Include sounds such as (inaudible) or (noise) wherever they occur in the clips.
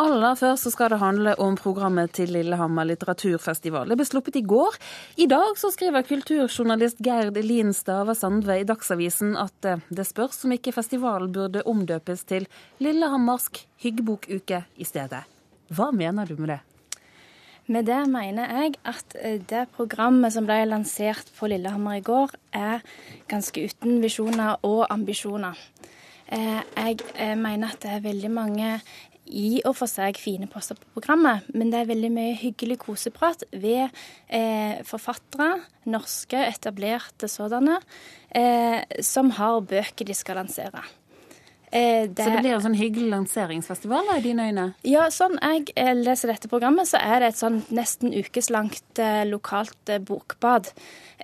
aller først så skal det handle om programmet til Lillehammer litteraturfestival. Det ble sluppet i går. I dag så skriver kulturjournalist Gerd Elin Stava Sandve i Dagsavisen at eh, det spørs om ikke festivalen burde omdøpes til Lillehammersk hyggebokuke i stedet. Hva mener du med det? Med det mener jeg at eh, det programmet som ble lansert på Lillehammer i går, er ganske uten visjoner og ambisjoner. Eh, jeg mener at det er veldig mange i og for seg fine poster på programmet, men det er veldig mye hyggelig koseprat ved eh, forfattere, norske, etablerte sådanne, eh, som har bøker de skal lansere. Eh, det, så det blir en sånn hyggelig lanseringsfestival i dine øyne? Ja, sånn jeg eh, leser dette programmet, så er det et sånn nesten ukeslangt eh, lokalt eh, bokbad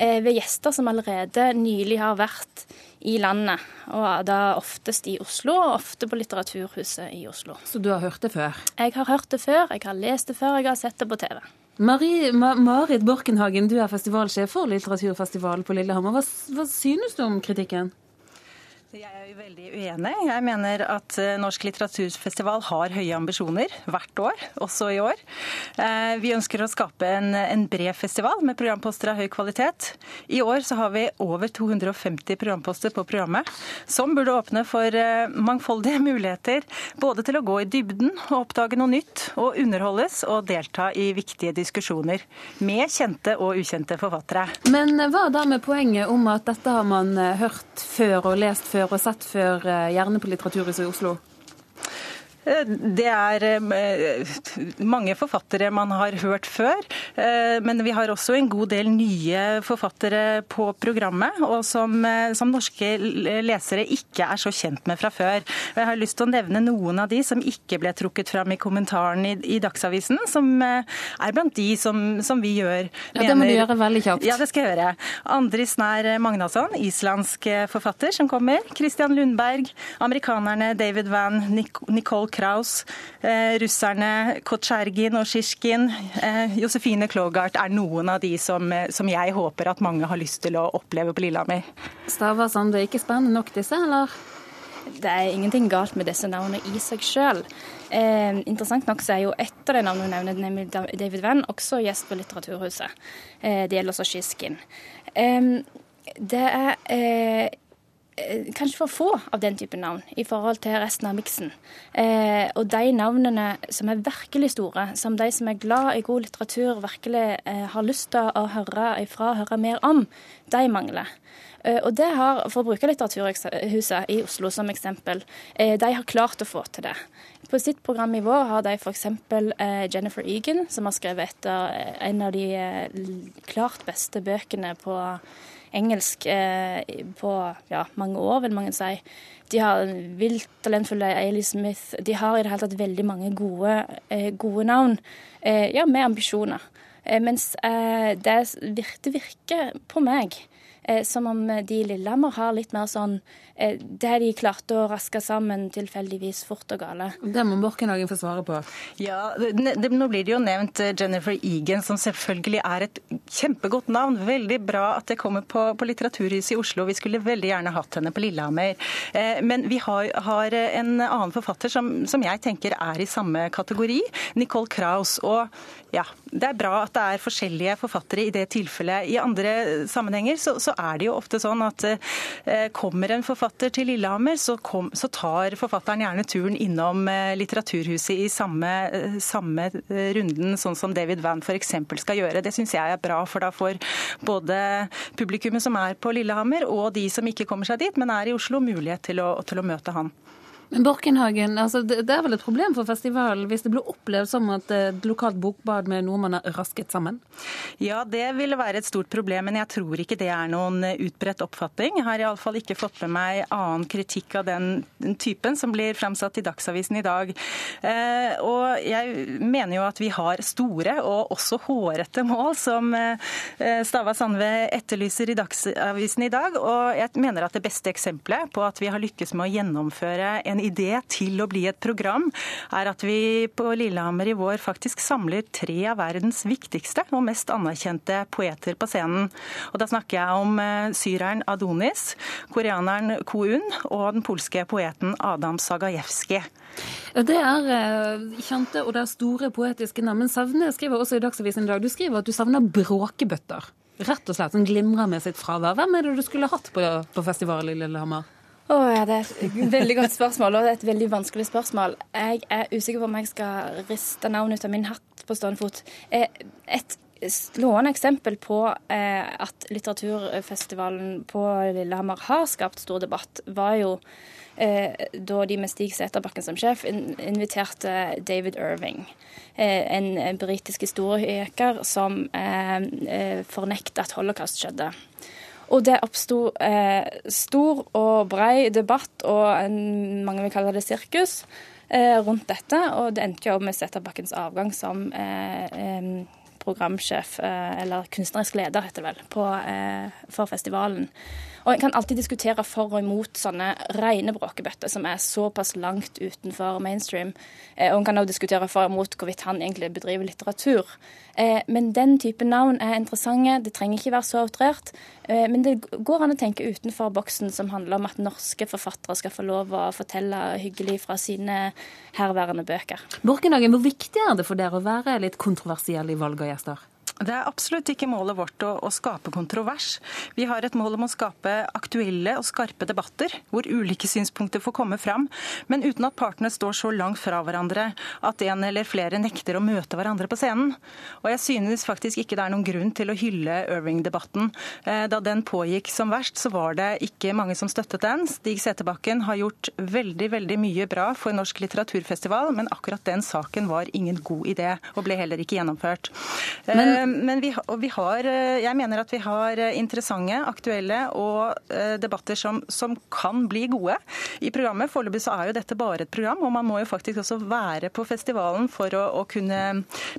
ved gjester som allerede nylig har vært i landet. Og da oftest i Oslo, og ofte på Litteraturhuset i Oslo. Så du har hørt det før? Jeg har hørt det før, jeg har lest det før, jeg har sett det på TV. Marie, Ma Marit Borkenhagen, du er festivalsjef for Litteraturfestivalen på Lillehammer. Hva, hva synes du om kritikken? Jeg er jo veldig uenig. Jeg mener at eh, Norsk litteraturfestival har høye ambisjoner hvert år, også i år. Eh, vi ønsker å skape en, en bred festival med programposter av høy kvalitet. I år så har vi over 250 programposter på programmet, som burde åpne for eh, mangfoldige (laughs) muligheter både til å gå i dybden og oppdage noe nytt, og underholdes og delta i viktige diskusjoner med kjente og ukjente forfattere. Men hva da med poenget om at dette har man hørt før og lest før? Før og sett før, eh, gjerne på Litteraturhuset i Oslo? Det er eh, mange forfattere man har hørt før, eh, men vi har også en god del nye forfattere på programmet, og som, eh, som, norske lesere ikke er så kjent med fra før. Jeg har lyst til å nevne noen av de som ikke ble trukket fram i kommentaren i, i Dagsavisen, som er blant de som, som vi gjør. Ja, Det må du gjøre veldig kjapt. Ja, det skal jeg gjøre. Andris Nær Magnasson, islandsk forfatter som kommer. Christian Lundberg, amerikanerne David Van, Nicole Kraus, eh, russerne Kotsjergin og Sjisjkin, eh, Josefine Klogart er noen av de som, eh, som, jeg håper at mange har lyst til å oppleve på Lillehammer. Staver Sande, ikke spennende nok disse, eller? Det er ingenting galt med disse navnene i seg sjøl. Eh, interessant nok så er jo ett av de navnene hun nevner, nemlig David Venn, også gjest på Litteraturhuset. Eh, det gjelder også Skiskin. Eh, det er kanskje for få av den type navn i forhold til resten av miksen. Eh, og de navnene som er virkelig store, som de som er glad i god litteratur, virkelig eh, har lyst til å høre ifra, høre mer om, de mangler. Eh, og det har, For å bruke Litteraturhuset i Oslo som eksempel, eh, de har klart å få til det. På sitt program i vår har de f.eks. Eh, Jennifer Egan, som har skrevet etter en av de klart beste bøkene på engelsk eh, på ja, mange år, vil mange si. De har vilt talentfulle Ailey Smith. De har i det hele tatt veldig mange gode, eh, gode navn, eh, ja, med ambisjoner. Mens det, det virker på meg som om de i Lillehammer har litt mer sånn Eh, det de klarte å raske sammen tilfeldigvis fort og gale. Det må Borkenhagen få svare på. Ja, det, det, Nå blir det jo nevnt eh, Jennifer Egan, som selvfølgelig er et kjempegodt navn. Veldig bra at det kommer på, på Litteraturhuset i Oslo. Vi skulle veldig gjerne hatt henne på Lillehammer. Eh, men vi har, har, en annen forfatter som, som jeg tenker er i samme kategori, Nicole Kraus. Og ja, det er bra at det er forskjellige forfattere i det tilfellet. I andre sammenhenger så, så er det jo ofte sånn at eh, kommer en forfatter til Lillehammer, så, kom, så, tar forfatteren gjerne turen innom eh, Litteraturhuset i samme, eh, samme runden, sånn som David Van f.eks. skal gjøre. Det syns jeg er bra, for da får både publikummet som er på Lillehammer og de som ikke kommer seg dit, men er i Oslo, mulighet til å, til å møte han. Men Borkenhagen, altså det, det, er vel et problem for festivalen hvis det blir opplevd som at et lokalt bokbad med noe man har rasket sammen? Ja, det ville være et stort problem, men jeg tror ikke det er noen utbredt oppfatning. Jeg har iallfall ikke fått med meg annen kritikk av den, den typen som blir framsatt i Dagsavisen i dag. Eh, og jeg mener jo at vi har store og også hårete mål, som eh, Stava Sandve etterlyser i Dagsavisen i dag. Og jeg mener at det beste eksempelet på at vi har lykkes med å gjennomføre en idé til å bli et program, er at vi på Lillehammer i vår faktisk samler tre av verdens viktigste og mest anerkjente poeter på scenen. Og da snakker jeg om eh, syreren Adonis, koreaneren Ko-un og den polske poeten Adam Sagajevskij. Det er eh, kjente og det er store poetiske navn. Men Savne skriver også i Dagsavisen i dag du skriver at du savner bråkebøtter. Rett og slett, Som glimrer med sitt fravær. Hvem er det du skulle hatt på, på festival i Lillehammer? Oh, ja, Det er et veldig godt spørsmål, og et veldig vanskelig spørsmål. Jeg er usikker på om jeg skal riste navnet ut av min hatt på stående fot. Eh, et slående eksempel på eh, at litteraturfestivalen på Lillehammer har skapt stor debatt, var jo eh, da de med Stig Seterbakken som sjef inviterte David Irving. En britisk historiker som fornekta at holocaust skjedde. Og det oppsto eh, stor og brei debatt, og en, mange vil kalle det sirkus, eh, rundt dette. Og det endte jo med Sæterbakkens avgang som eh, programsjef, eh, eller kunstnerisk leder, heter det vel, på, eh, for festivalen. Og En kan alltid diskutere for og imot sånne rene bråkebøtter som er såpass langt utenfor mainstream. Eh, og En kan også diskutere for og imot hvorvidt han egentlig bedriver litteratur. Eh, men den type navn er interessante. Det trenger ikke være så outrert. Eh, men det går an å tenke utenfor boksen, som handler om at norske forfattere skal få lov å fortelle hyggelig fra sine herværende bøker. Borkenhagen, hvor viktig er det for dere å være litt kontroversiell i valg av gjester? Det er absolutt ikke målet vårt å, å, skape kontrovers. Vi har et mål om å skape aktuelle og skarpe debatter, hvor ulike synspunkter får komme fram, men uten at partene står så langt fra hverandre at en eller flere nekter å møte hverandre på scenen. Og jeg synes faktisk ikke det er noen grunn til å hylle Irving-debatten. Eh, da den pågikk som verst, så var det ikke mange som støttet den. Stig Seterbakken har gjort veldig, veldig mye bra for Norsk litteraturfestival, men akkurat den saken var ingen god idé, og ble heller ikke gjennomført. Men eh, men vi, vi, har, eh, jeg mener at vi har eh, interessante, aktuelle og eh, debatter som, som kan bli gode i programmet. Foreløpig så er jo dette bare et program, og man må jo faktisk også være på festivalen for å, å kunne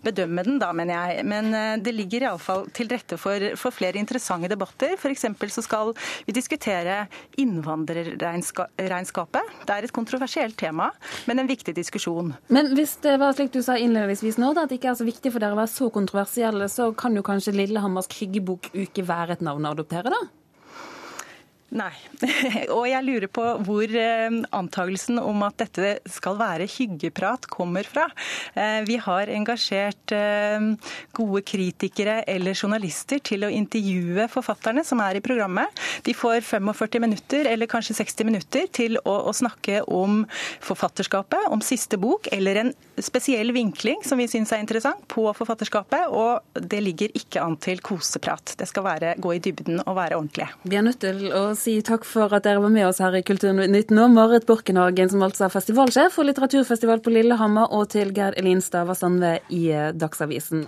bedømme den, da, mener jeg. Men det ligger iallfall til rette for, for flere interessante debatter. F.eks. så skal vi diskutere innvandrerregnskapet. Det er et kontroversielt tema, men en viktig diskusjon. Men hvis det var slik du sa innledningsvis nå, da, at det ikke er så viktig for dere å være så kontroversielle, så så kan jo kanskje Lillehammers krigebok-uke være et navn å adoptere, da? Nei. (laughs) Og jeg lurer på hvor eh, antagelsen om at dette skal være hyggeprat, kommer fra. Eh, vi har engasjert eh, gode kritikere eller journalister til å intervjue forfatterne som er i programmet. De får 45 minutter eller kanskje 60 minutter til å, å snakke om forfatterskapet, om siste bok, eller en spesiell vinkling som vi syns er interessant på forfatterskapet. Og det ligger ikke an til koseprat. Det skal være, gå i dybden og være ordentlige. Vi er nødt til å si takk for at dere var med oss her i Kulturnytt nå. Marit Borkenhagen, som altså er festivalsjef for litteraturfestival på Lillehammer, og til Gerd Elin Stavasand i Dagsavisen.